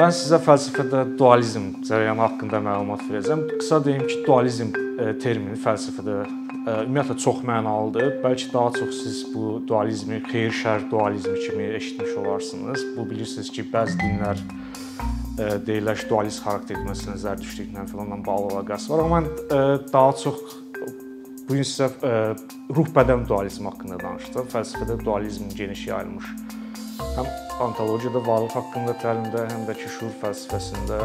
Mən sizə fəlsəfədə dualizm cərəyanı haqqında məlumat verəcəm. Qısa deyim ki, dualizm e, termini fəlsəfədə e, ümumiyyətlə çox mənalıdır. Bəlkə daha çox siz bu dualizmi xeyir-şər dualizmi kimi eşitmiş olarsınız. Bu bilirsiniz ki, bəzi dinlər e, deyirlər ki, dualist xarakterli məsələn zərdüştlüklə filanla bağlı əlaqəsi var. Amma mən daha çox bu gün sizə ruh-bədən dualizmi haqqında danışacağam. Fəlsəfədə dualizm geniş yayılmış həm ontologiyada varlıq haqqında təlimdə, həm də ki, şuur fəlsəfəsində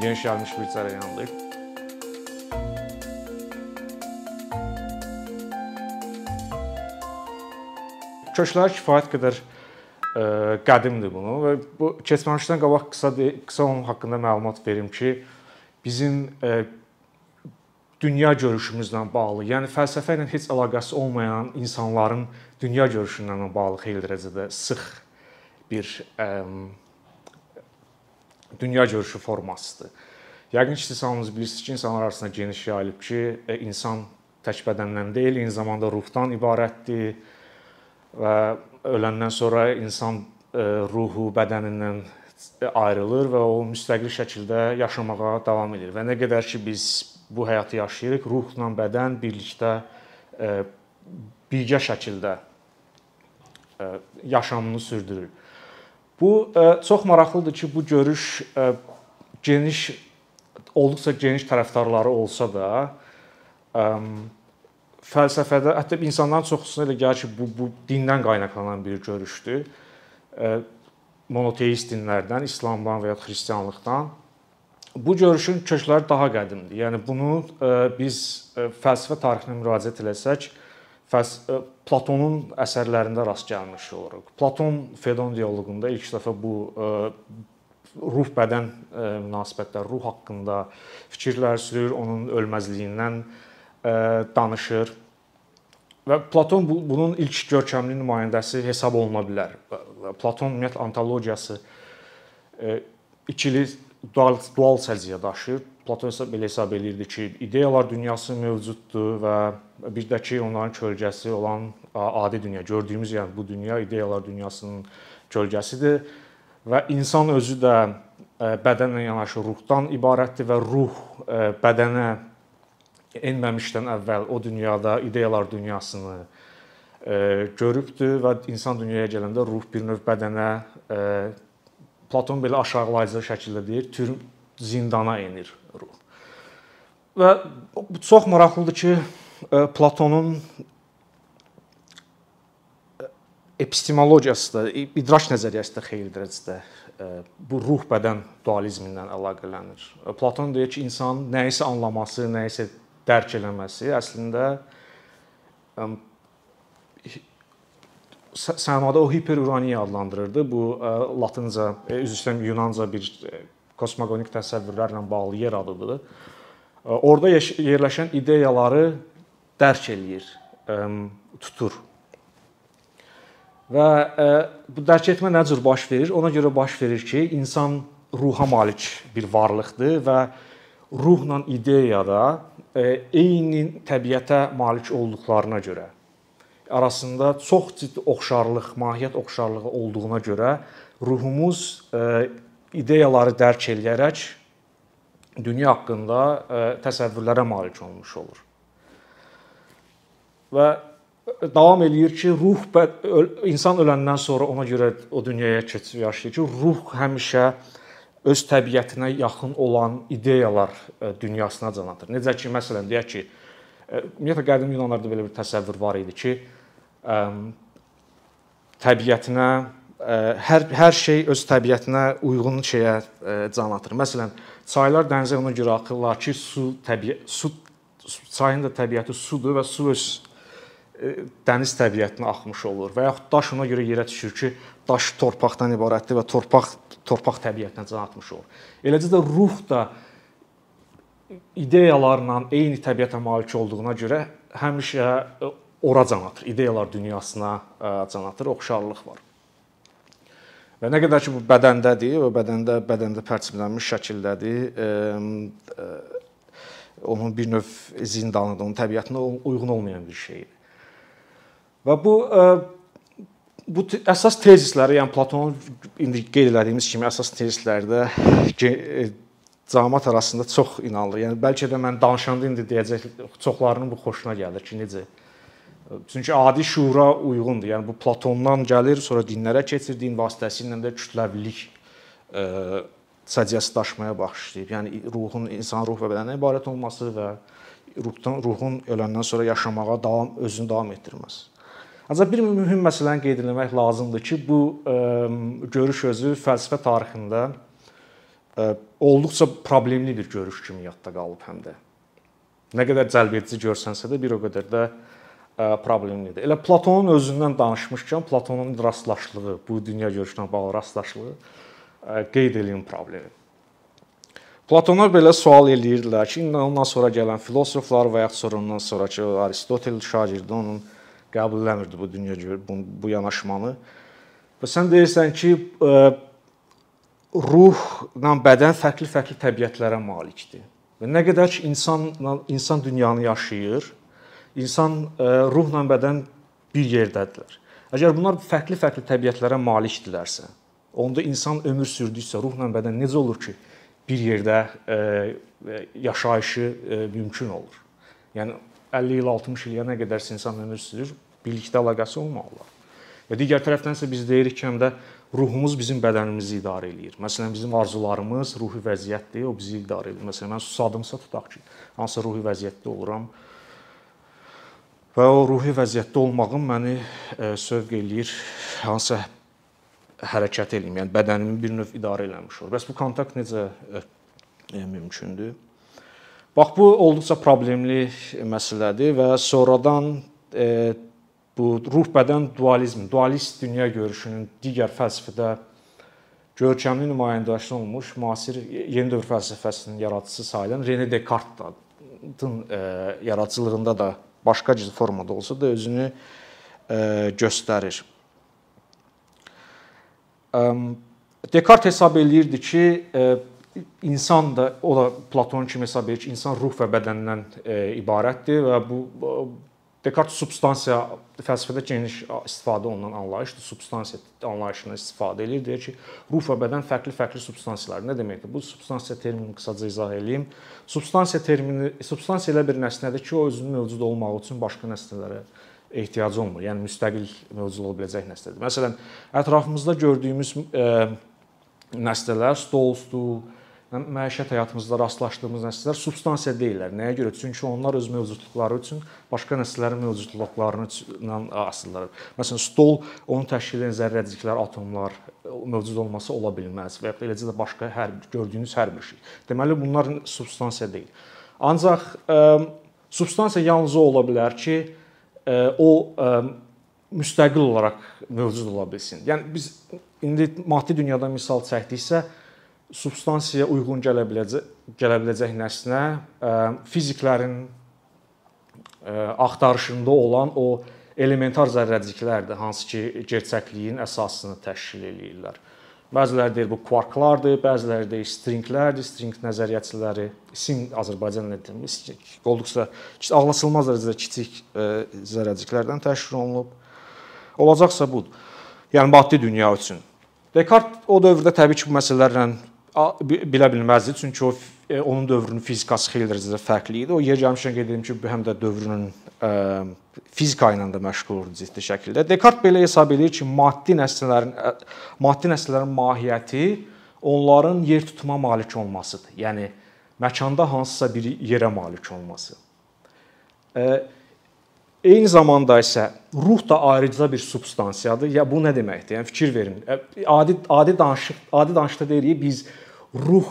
geniş yayılmış bir cərəyandır. Kökləri kifayət qədər ə, qədimdir bunu və bu keçməmişdən qabaq qısa qısa onun haqqında məlumat verim ki, bizim ə, dünya görüşümüzlə bağlı, yəni fəlsəfə ilə heç əlaqəsi olmayan insanların dünya görüşündən bağlı xeyli dərəcədə sıx bir ə, dünya görüşü formasıdır. Yəqin ki, siz hamınız bilirsiniz ki, insanlar arasında geniş yayılıb ki, insan tək bədəndən deyil, eyni zamanda ruhdan ibarətdir və öləndən sonra insan ruhu bədənindən ayrılır və o müstəqil şəkildə yaşamağa davam edir. Və nə qədər ki biz bu həyatı yaşayırıq, ruhla bədən birlikdə birgə şəkildə yaşamını sürdürür. Bu çox maraqlıdır ki, bu görüş geniş olduqca geniş tərəfdarları olsa da fəlsəfədə hətta insanların çoxusuna elə gəlir ki, bu bu dindən qaynaqlanan bir görüşdür. Monoteist dinlərdən, İslamdan və ya xristianlıqdan Bu görüşün kökləri daha qədimdir. Yəni bunu e, biz e, fəlsəfə tarixinə müraciət etsək, e, Platonun əsərlərində rast gəlmiş oluruq. Platon Fedon dialoqunda ilk dəfə bu ruh bədən münasibətləri, ruh haqqında fikirlər sürür, onun ölməzliyindən danışır. Və Platon bunun ilk görkəmli nümayəndəsi hesab oluna bilər. Platon ümumiyyətlə antologiyası ikili dual dual səciyyə daşıyır. Platon isə belə hesab eləyirdi ki, ideyalar dünyası mövcuddur və bir də ki, onların kölgəsi olan adi dünya, gördüyümüz yəni bu dünya ideyalar dünyasının kölgəsidir və insan özü də bədənlə yanaşı ruhdan ibarətdir və ruh bədənə enməmişdən əvvəl o dünyada ideyalar dünyasını görübdür və insan dünyaya gələndə ruh bir növ bədənə Platon belə aşağılayıcı şəkildə deyir, türm zindana enir ruh. Və çox maraqlıdır ki, e, Platonun e, epistemologiyası da, idraç nəzəriyyəsi də xeyli dərəcədə e, bu ruh bədən dualizmindən əlaqələnir. Platon deyir ki, insanın nəyisə anlaması, nəyisə dərk eləməsi əslində səmada o hiperuraniya adlandırırdı. Bu latınca, e, üzr istəyirəm, yunanca bir e, kosmoqonik təsəvvürlərlə bağlı yer adıdır. Orda yerləşən ideyaları dərk eləyir, tutur. Və bu dərk etmə nə cür baş verir? Ona görə baş verir ki, insan ruha malik bir varlıqdır və ruhla ideyada eyni təbiətə malik olduqlarına görə arasında çox ciddi oxşarlıq, mahiyyət oxşarlığı olduğuna görə ruhumuz e, ideyaları dərk eləyərək dünya haqqında e, təsəvvürlərə malik olmuş olur. Və davam eləyir ki, ruh insan öləndən sonra ona görə o dünyaya keçib yaşayır ki, ruh həmişə öz təbiətinə yaxın olan ideyalar e, dünyasına can atır. Necə ki, məsələn, deyək ki, ümumiyyətlə qədim Yunanlarda belə bir təsəvvür var idi ki, təbiətinə hər hər şey öz təbiətinə uyğun şeyə can atır. Məsələn, çaylar dənizə ona görə axırlar ki, su təbiət su çayın da təbiəti sudur və su öz dəniz təbiətinə axmış olur və yaxud daş ona görə yerə düşür ki, daş torpaqdan ibarətdir və torpaq torpaq təbiətinə can atmış olur. Eləcə də ruh da ideyalarla eyni təbiətə malik olduğuna görə həmişə ora can atır, ideyalar dünyasına can atır, oxşarlıq var. Və nə qədər ki bu bədəndədir, o bədəndə bədəndə pərçimlənmiş şəkildədir, onun bir növ zindanıdır, onun təbiətinə uyğun olmayan bir şeydir. Və bu bu əsas tezisləri, yəni Platonun indi qeyd etdiyimiz kimi əsas tezislərdə cəmaət arasında çox inanılır. Yəni bəlkə də mən danışanda indi deyəcək çoxlarının bu xoşuna gəlir ki, necə Çünki adi şuura uyğundur. Yəni bu Platondan gəlir, sonra dinlərə keçir, din vasitəsilə də kütləvilik səciyyəsi daşımaya başlayıb. Yəni ruhun insan ruh və bədəndən ibarət olması və ruhdan ruhun öləndən sonra yaşamağa davam özünü davam etdirməsi. Ancaq bir mühüm məsələni qeyd etmək lazımdır ki, bu ə, görüş özü fəlsəfə tarixində ə, olduqca problemli bir görüş kimi yadda qalıb həm də. Nə qədər cəlbedici görsənsə də bir o qədər də ə, problemlidir. Elə Platonun özündən danışmışkən, Platonun rastlaşlığı, bu dünya görüşünə bağlı rastlaşlığı qeyd edilən problemi. Platonlar belə sual eləyirdilər ki, ondan sonra gələn filosoflar və ya sonra ondan sonrakı Aristotel şagirdi onun qəbul eləmirdi bu dünya bu, bu yanaşmanı. Və sən deyirsən ki, ruhla bədən fərqli-fərqli təbiətlərə malikdir. Və nə qədər ki insanla insan dünyanı yaşayır, insan ruhla bədən bir yerdədirlər. Əgər bunlar fərqli-fərqli təbiətlərə malikdirlərsə, onda insan ömür sürdükcə ruhla bədən necə olur ki, bir yerdə e, yaşayışı e, mümkün olur. Yəni 50 il, 60 il ya nə qədər insan ömür sürür, birlikdə əlaqəsi olmalılar. Və digər tərəfdən isə biz deyirik ki, həm də ruhumuz bizim bədənimizi idarə eləyir. Məsələn, bizim arzularımız ruhi vəziyyətdir, o bizi idarə edir. Məsələn, mən susadımsa tutaq ki, hansısa ruhi vəziyyətdə oluram və o ruhi vəziyyətdə olmağım məni e, sövq eləyir hansısa hərəkət eləyim, yəni bədənimi bir növ idarə eləmiş olur. Bəs bu kontakt necə e, e, mümkündür? Bax bu olduqca problemli məsələdir və sonradan e, bu ruh-bədən dualizmi, dualist dünya görüşünün digər fəlsəfədə görkəmli nümayəndəsi olmuş müasir yeni dövr fəlsəfəsinin yaradıcısı sayılan René Descartes-in e, yaradıcılığında da başqa cür formada olsa da özünü e, göstərir. Dekart hesab eləyirdi ki, insan da o da Platon kimi hesab edir ki, insan ruh və bədəndən ibarətdir və bu Dekart substansiya fəlsəfədə geniş istifadə olunan anlayışdır. Substansiya anlayışından istifadə edir. Deyir ki, ruh və bədən fərqli-fərqli substansiyalar. Nə deməkdir? Bu substansiya terminini qısaca izah edeyim. Substansiya termini substansiya elə bir nəsnədir ki, o özünün mövcud olmağı üçün başqa nəsnələrə ehtiyacı olmur. Yəni müstəqil mövcud ola biləcək nəslədir. Məsələn, ətrafımızda gördüyümüz e, nəslələr, stol, stul, məişət həyatımızda rastlaşdığımız nəslər substansiya deyillər. Nəyə görə? Çünki onlar öz mövcudluqları üçün başqa nəslərin mövcudluqlarından asılıdırlar. Məsələn, stol onu təşkil edən zərrəciklər, atomlar mövcud olması ola bilməz və ya eləcə də başqa hər gördüyünüz hər bir şey. Deməli, bunlar substansiya deyil. Ancaq ə, substansiya yalnız ola bilər ki, o müstəqil olaraq mövcud ola bilsin. Yəni biz indi maddi dünyadan misal çəkdiksə, substansiyaya uyğun gələ biləcək gələ biləcək nəsnə fiziklərin axtarışında olan o elementar zərrəciklərdir, hansı ki, gerçəkliyin əsasını təşkil eləyirlər. Bəziləri deyir bu kvarklardır, bəziləri deyir stringlərdir, string nəzəriyyəçiləri, sim Azərbaycan dilində olduqca ağlasılmaz dərəcədə kiçik e, zərrəciklərdən təşkil olunub. Olacaqsa budur. Yəni maddi dünya üçün. Dekart o dövrdə təbii ki, bu məsələlərlə bilə bilməzdi, çünki o e, onun dövrünün fizikası xeyli dərəcədə fərqli idi. O yer gəlmişkən qeyd edim ki, bu həm də dövrünün ə, e, fizika ilə də məşğul idi ciddi şəkildə. Dekart belə hesab edir ki, maddi nəsnələrin maddi nəsnələrin mahiyyəti onların yer tutma malik olmasıdır. Yəni məkanda hansısa bir yerə malik olması. Ə, Eyni zamanda isə ruh da ayrıca bir substansiyadır. Ya bu nə deməkdir? Yəni fikir verin. Adi adi danışıq, adi danışıqda deyirik biz ruh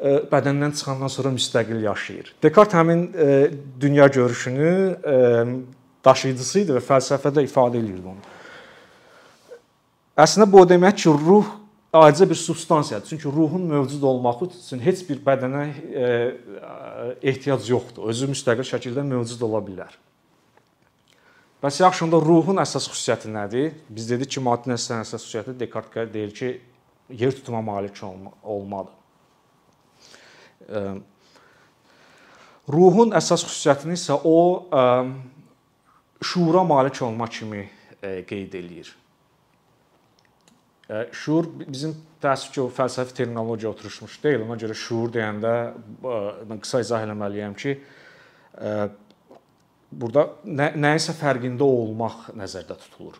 e, bədəndən çıxandan sonra müstəqil yaşayır. Dekart həmin e, dünya görüşünü e, daşıyıcısı idi və fəlsəfədə ifadə edirdi onu. Əslində bu o demək ki, ruh ayrıca bir substansiyadır. Çünki ruhun mövcud olması üçün heç bir bədənə ehtiyac yoxdur. Özü müstəqil şəkildə mövcud ola bilər. Bəs yaxşı onda ruhun əsas xüsusiyyəti nədir? Biz dedik ki, maddi nəslənin əsas xüsusiyyəti Dekart deyir ki, yer tutma malik olma, olmadır. Ruhun əsas xüsusiyyətini isə o şuura malik olma kimi qeyd eləyir. Şuur bizim təəssüf ki, o fəlsəfi terminologiya oturmuş deyil. Ona görə şuur deyəndə qısa izah etməliyəm ki, burada nə, nəyisə fərqində olmaq nəzərdə tutulur.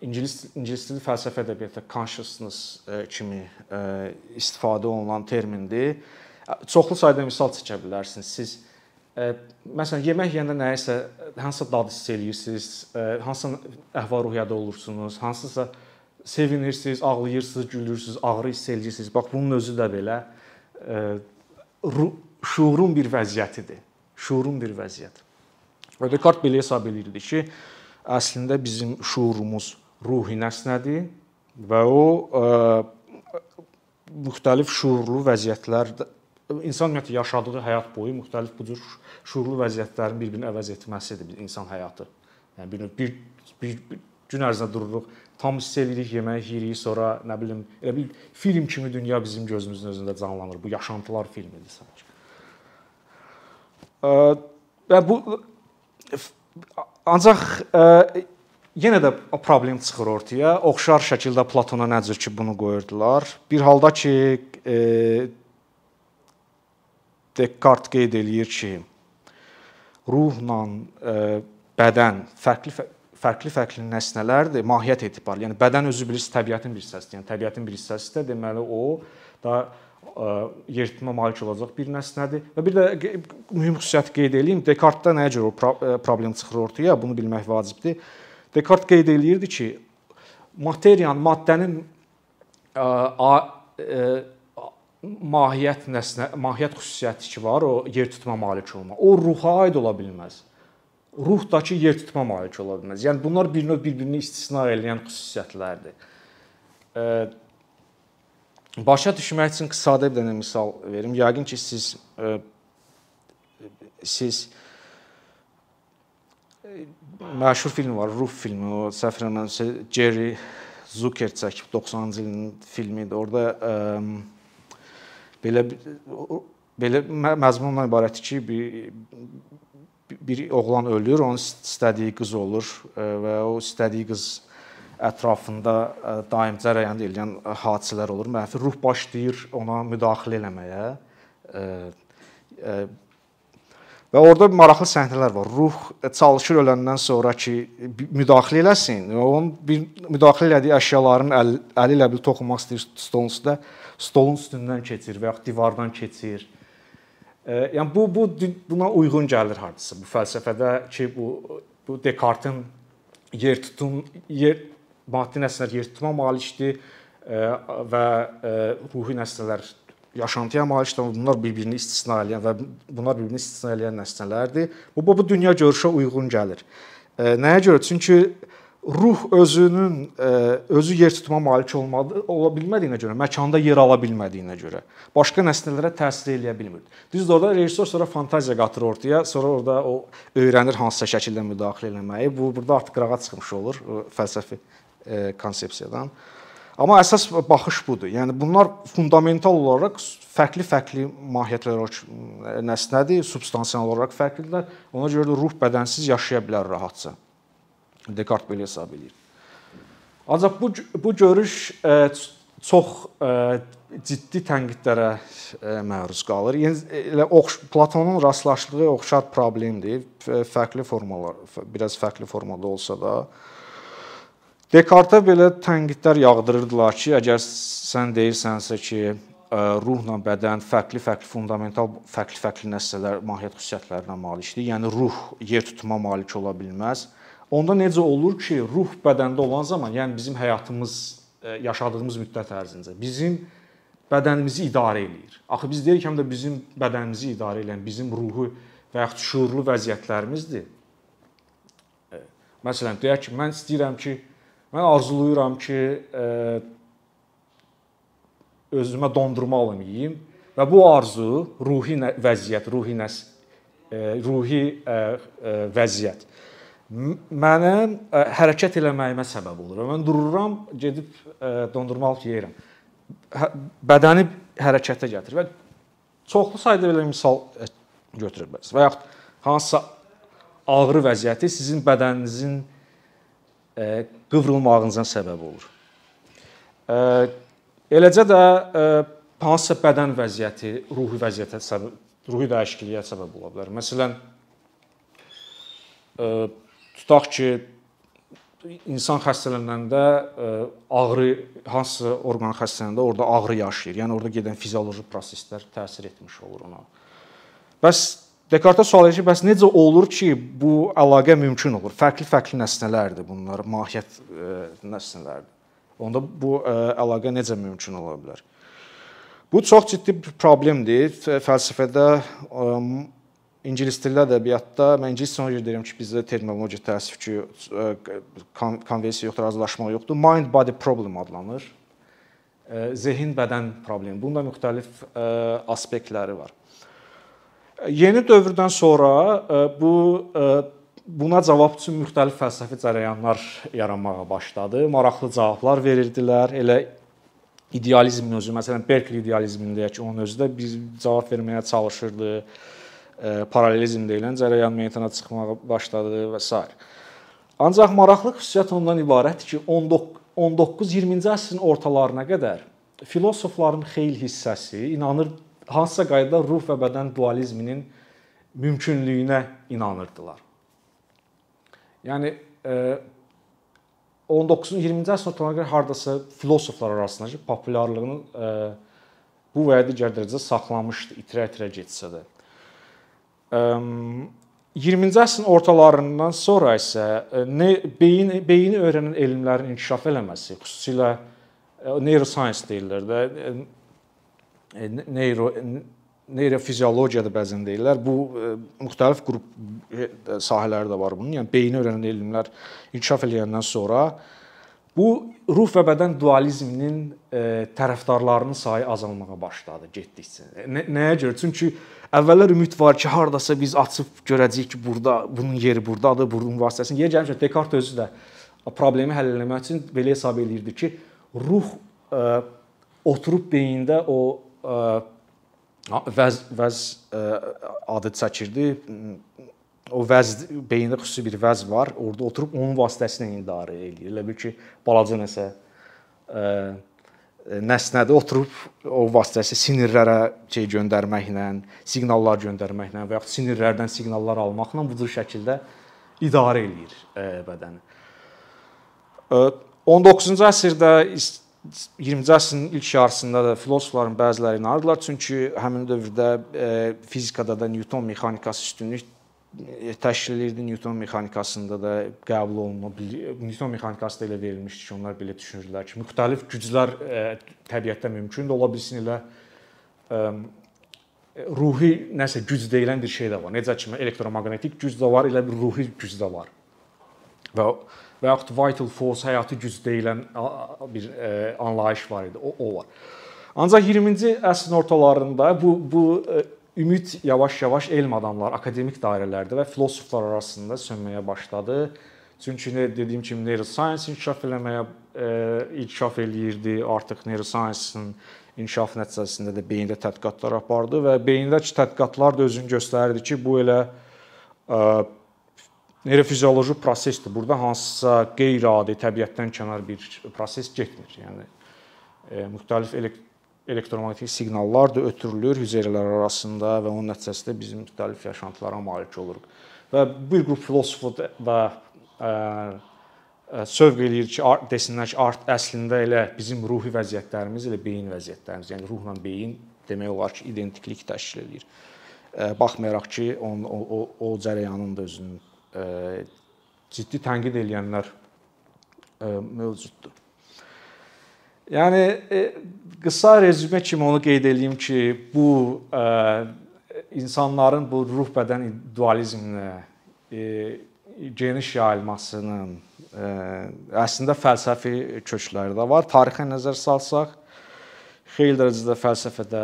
İngilis ingilis dili fəlsəfə ədəbiyyatında consciousness kimi istifadə olunan termindir. Çoxlu sayda misal çəkə bilərsiniz. Siz məsələn yemək yeyəndə nəyisə hansısa dad hiss eləyirsiniz, hansısa əhval-ruhiyyədə olursunuz, hansısa sevinirsiniz, ağlayırsınız, gülürsüz, ağrı hiss eləyirsiniz. Bax bunun özü də belə şuurun bir vəziyyətidir. Şuurun bir vəziyyət. Və Descartes belə hesab edirdi ki, əslində bizim şuurumuz ruhi nəsnədir və o ə, müxtəlif şuurlu vəziyyətlər insan ümumiyyətlə yaşadığı həyat boyu müxtəlif bu cür şuurlu vəziyyətlərin bir-birini əvəz etməsidir insan həyatı. Yəni bir bir, bir, bir gün ərzində dururuq, tam hiss edirik, yemək yeyirik, sonra nə bilim, elə bir film kimi dünya bizim gözümüzün özündə canlanır. Bu yaşantılar filmidir sanki. Və bu ancaq yenə də problem çıxır ortaya. Oxşar şəkildə Platona necə ki bunu qoyurdular. Bir halda ki e, Descartes qeyd eləyir ki, ruhla e, bədən fərqli fərqli-fərqli nəsnələrdir mahiyyət etibarı. Yəni bədən özü bilirsiniz təbiətin bir hissəsidir. Yəni təbiətin bir hissəsidir. Deməli o da yeritmə malik olacaq bir nəsnədir. Və bir də mühüm xüsusiyyət qeyd edeyim. Descartes-da nəyə görə o problem çıxır ortaya? Bunu bilmək vacibdir. Descartes qeyd eləyirdi ki, materiyanın, maddənin a, a, mahiyyət nəsnə, mahiyyət xüsusiyyəti ki var, o yer tutma malik olma. O ruha aid ola bilməz. Ruhdakı yer tutma malik ola bilməz. Yəni bunlar bir növ bir-birini istisna edən xüsusiyyətlərdir. Başa düşmək üçün sadə bir dənə misal verim. Yəqin ki, siz ə, siz məşhur film var, Ruh filmi, o səhv eləmirəmsə Jerry Zucker çəkib 90-cı ilin filmidir. Orda ə, belə belə məzmunla ibarətdir ki, bir bir oğlan ölür, onun istədiyi qız olur və o istədiyi qız ətrafında daim cərəyan edən hadisələr olur. Mənfi ruh başlayır ona müdaxilə eləməyə. Və orada maraqlı səhnələr var. Ruh çalışır öləndən sonra ki, müdaxilə eləsin. Onun bir müdaxilə elədiyi əşyaların əl, əli ilə bil toxunmaq istəyir stolun üstə, stolun üstündən keçir və ya divardan keçir. Yəni bu bu buna uyğun gəlir hardasa. Bu fəlsəfədə ki, bu bu Descartes-in yer tutum yer maddi nəsələr yer tutma malikdir və ruhi nəsələr yaşantıya malikdir. Bunlar bir-birini istisna edən və bunlar bir-birini istisna edən nəsələrdir. Bu bu dünya görüşə uyğun gəlir. Nəyə görə? Çünki ruh özünün özü yer tutma malik olmadı, ola bilmədiyinə görə, məkanda yer ala bilmədiyinə görə başqa nəslərə təsir eləyə bilmir. Düzdür, orada rejissor sonra fantaziya qatır ortaya, sonra orada o öyrənir hansısa şəkildə müdaxilə etməyi. Bu burada artıq qırağa çıxmış olur fəlsəfi E, konsepsiyadan. Amma əsas baxış budur. Yəni bunlar fundamental olaraq fərqli-fərqli mahiyyətlər olaraq nəsnədir, substansial olaraq fərqlidirlər. Ona görə də ruh bədənsiz yaşaya bilər rahatca. Descartes belə hesab edir. Ancaq bu bu görüş e, çox e, ciddi tənqidlərə məruz qalır. Yəni elə oxş Platonun rastlaşdığı oxşar problemdir. Fərqli formalar, biraz fərqli formada olsa da, Dekarta belə tənqidlər yağdırırdılar ki, əgər sən deyirsənsə ki, ruhla bədən fərqli-fərqli fundamental fərqli-fərqli nəsələr, mahiyyət xüsusiyyətlərinə malikdir. Yəni ruh yer tutma malik ola bilməz. Onda necə olur ki, ruh bədəndə olan zaman, yəni bizim həyatımız yaşadığımız müddət ərzində bizim bədənimizi idarə eləyir. Axı biz deyirik həm də bizim bədənimizi idarə edən bizim ruhu və yaxud şuurlu vəziyyətlərimizdir. Məsələn, deyək ki, mən istəyirəm ki, Mən arzulayıram ki, e, özümə dondurma alım yeyim və bu arzu ruhi vəziyyət, ruhi nəs e, ruhi e, vəziyyət mənə hərəkət eləməyimə səbəb olur. Mən dururam, gedib dondurma alıb yeyirəm. Hə, bədəni hərəkətə gətirir və çoxlu sayda belə misal götürə bilərsiniz. Və yaxud hansısa ağrı vəziyyəti sizin bədəninizin qıvrılmağınıza səbəb olur. Eləcə də hansısa bədən vəziyyəti, ruhi vəziyyətə səbəb, ruhi dəyişikliyə səbəb ola bilər. Məsələn, tutaq ki, insan xəstələnəndə ağrı hansısa orqan xəstələnəndə orada ağrı yaşayır. Yəni orada gedən fizioloji proseslər təsir etmiş olur ona. Bəs Dekarta sual edir ki, bəs necə olur ki, bu əlaqə mümkün olur? Fərqli-fərqli nəsnələrdir bunlar, mahiyyət nəsnələrdir. Onda bu əlaqə necə mümkün ola bilər? Bu çox ciddi bir problemdir. Fəlsəfədə ingilis dilli ədəbiyyatda mən ingilis dilində deyirəm ki, bizdə terminologiya təəssüf ki, konvensiya yoxdur, razılaşma yoxdur. Mind body problem adlanır. Zehin bədən problemi. Bunun da müxtəlif aspektləri var. Yeni dövrdən sonra bu buna cavab üçün müxtəlif fəlsəfi cərəyanlar yaranmağa başladı. Maraqlı cavablar verirdilər. Elə idealizmin özü, məsələn, Berkeley idealizmini deyək ki, onun özü də biz cavab verməyə çalışırdı paralelizm deyilən cərəyan meydana çıxmağa başladı və s. Ancaq maraqlı xüsusiyyət ondan ibarətdir ki, 19-20-ci əsrin ortalarına qədər filosofların xeyli hissəsi inanır hansısa qaydada ruh və bədən dualizminin mümkünlüyünə inanırdılar. Yəni 19-cu 20-ci əsrin ortalarına qədər hardasa filosoflar arasında populyarlığını bu və ya digər dərəcədə saxlamışdı, itirə-itirə getsə də. 20-ci əsrin ortalarından sonra isə e, beyin beyini öyrənən elmlərin inkişaf eləməsi, xüsusilə e, neuroscience deyirlər də, e, neuro neyrofiziologiya da bəzən deyirlər. Bu müxtəlif qrup sahələri də var bunun. Yəni beyni öyrənən elmlər inkişaf eləyəndən sonra bu ruh və bədən dualizminin tərəfdarlarının sayı azalmağa başladı getdikcə. Nəyə görə? Çünki Əvvəllər ümid var ki, hardasa biz açıb görəcəyik ki, burada bunun yeri burdadır, bunun vasitəsilə. Yer gəlmişsə Dekart özü də problemi həll etmək üçün belə hesab eləyirdi ki, ruh ə, oturub beyində o vəz vəz ə, adı çəkirdi. O vəz beyində xüsusi bir vəz var. Orada oturub onun vasitəsilə idarə eləyir. Elə bil ki, balaca nəsə ə, nəsnədə oturub o vasitəsilə sinirlərə şey göndərməklə, siqnallar göndərməklə və yaxud sinirlərdən siqnallar almaqla bu cür şəkildə idarə eləyir e, bədəni. 19-cu əsrdə 20-ci əsrin ilk yarısında da filosofların bəziləri inanırdılar, çünki həmin dövrdə e, fizikada da Newton mexanikası üstünlük təşkil edirdi. Newton mexanikasında da qəbul olunma, Newton mexanikası da elə verilmişdi ki, onlar belə düşünürdülər ki, müxtəlif güclər e, təbiətdə mümkün də ola bilsin elə e, ruhi nəsə güc deyilən bir şey də var. Necə ki, elektromaqnetik güc də var, elə bir ruhi güc də var. Və və yaxud vital force, həyati güc deyilən bir e, anlayış var idi. O, o var. Ancaq 20-ci əsrin ortalarında bu bu ə, ümid yavaş-yavaş elm adamları, akademik dairələrdə və filosoflar arasında sönməyə başladı. Çünki dediyim kimi neuroscience inkişaf eləməyə e, inkişaf eləyirdi. Artıq neuroscience-ın inkişaf nəticəsində də beyində tədqiqatlar apardı və beyindəki tədqiqatlar da özünü göstərirdi ki, bu elə ə, e, neyrofizioloji prosesdir. Burada hansısa qeyri-adi, təbiətdən kənar bir proses getmir. Yəni e, müxtəlif elekt elektromaqnetik siqnallar da ötürülür hüceyrələr arasında və onun nəticəsində bizim müxtəlif yaşantılara malik oluruq. Və bir qrup filosof və sövq eləyir ki, art desinlər ki, art əslində elə bizim ruhi vəziyyətlərimiz elə beyin vəziyyətlərimiz, yəni ruhla beyin demək olar ki, identiklik təşkil eləyir. Baxmayaraq ki, onun o, o, o cərəyanın da özünün ciddi tənqid edilənlər mövcuddur. Yəni e, qısa rezümə kimi onu qeyd eləyim ki, bu e, insanların bu ruh bədən dualizminə e, geniş yayılmasının əslində fəlsəfi kökləri də var. Tarixə nəzər salsaq, xeyli dərəcədə fəlsəfədə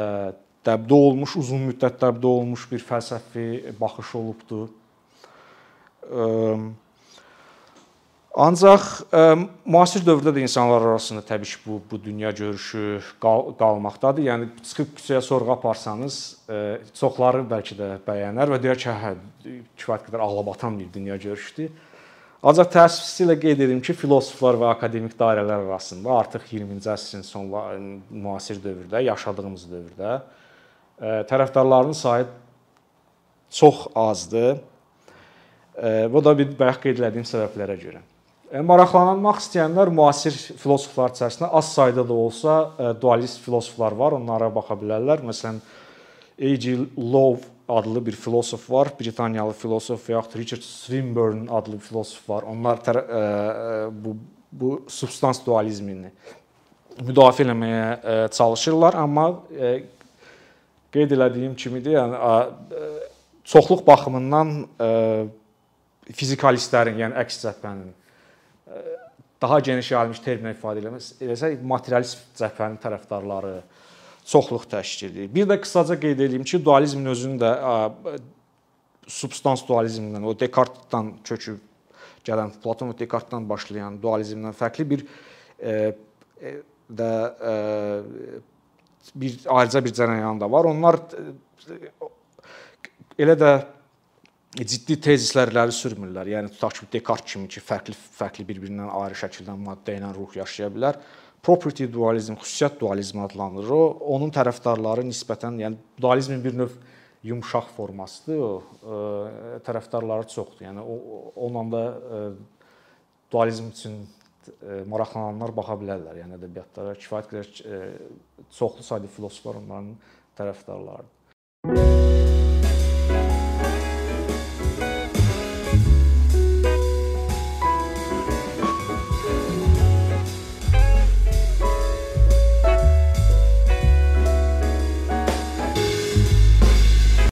dəbdə olmuş, uzun müddət dəbdə olmuş bir fəlsəfi baxış olubdu. Ə, Ancaq ə, müasir dövrdə də insanlar arasında təbii ki, bu bu dünya görüşü qal qalmaqdadır. Yəni çıxıb küçəyə sorğu aparsanız, ə, çoxları bəlkə də bəyənər və deyər ki, hə, kifayət qədər ağlabatan bir dünya görüşüdür. Ancaq təəssüflə qeyd edim ki, filosoflar və akademik dairələr arasında artıq 20-ci əsrin sonları müasir dövrdə, yaşadığımız dövrdə tərəfdarlarının sayı çox azdır. Bu da bir bayaq qeyd etdiyim səbəblərə görə. Maraqlanmaq istəyənlər müasir filosoflar içərisində az sayda da olsa dualist filosoflar var, onlara baxa bilərlər. Məsələn, A.G. Love adlı bir filosof var, Britaniyalı filosof və yaxud Richard Swinburne adlı filosof var. Onlar ə, bu bu substans dualizmini müdafiə etməyə ə, çalışırlar, amma ə, qeyd elədiyim kimidir, yəni ə, çoxluq baxımından ə, fizikalistlərin, yəni əks cəbhənin daha geniş yayılmış terminlə ifadə eləsək, materialist cəbhənin tərəfdarları çoxluq təşkil edir. Bir də qısaca qeyd edeyim ki, dualizmin özünün də substans dualizmindən, o Descartes-dan köçüb gələn Platon və Descartes-dan başlayan dualizmdən fərqli bir e, e, də e, bir ayrıca bir cərəyan da var. Onlar elə də ciddi tezislərləri sürmürlər. Yəni tutaq ki, Descartes kimi ki, fərqli fərqli bir-birindən ayrı şəkildə maddə ilə ruh yaşaya bilər. Property dualizm, xüsusiyyət dualizmi adlanır. O onun tərəfdarları nisbətən, yəni dualizmin bir növ yumşaq formasıdır. O ə, tərəfdarları çoxdur. Yəni o onunla da ə, dualizm üçün ə, maraqlananlar baxa bilərlər. Yəni ədəbiyyatlara kifayət qədər ə, çoxlu sayda filosoflar onların tərəfdarlarıdır.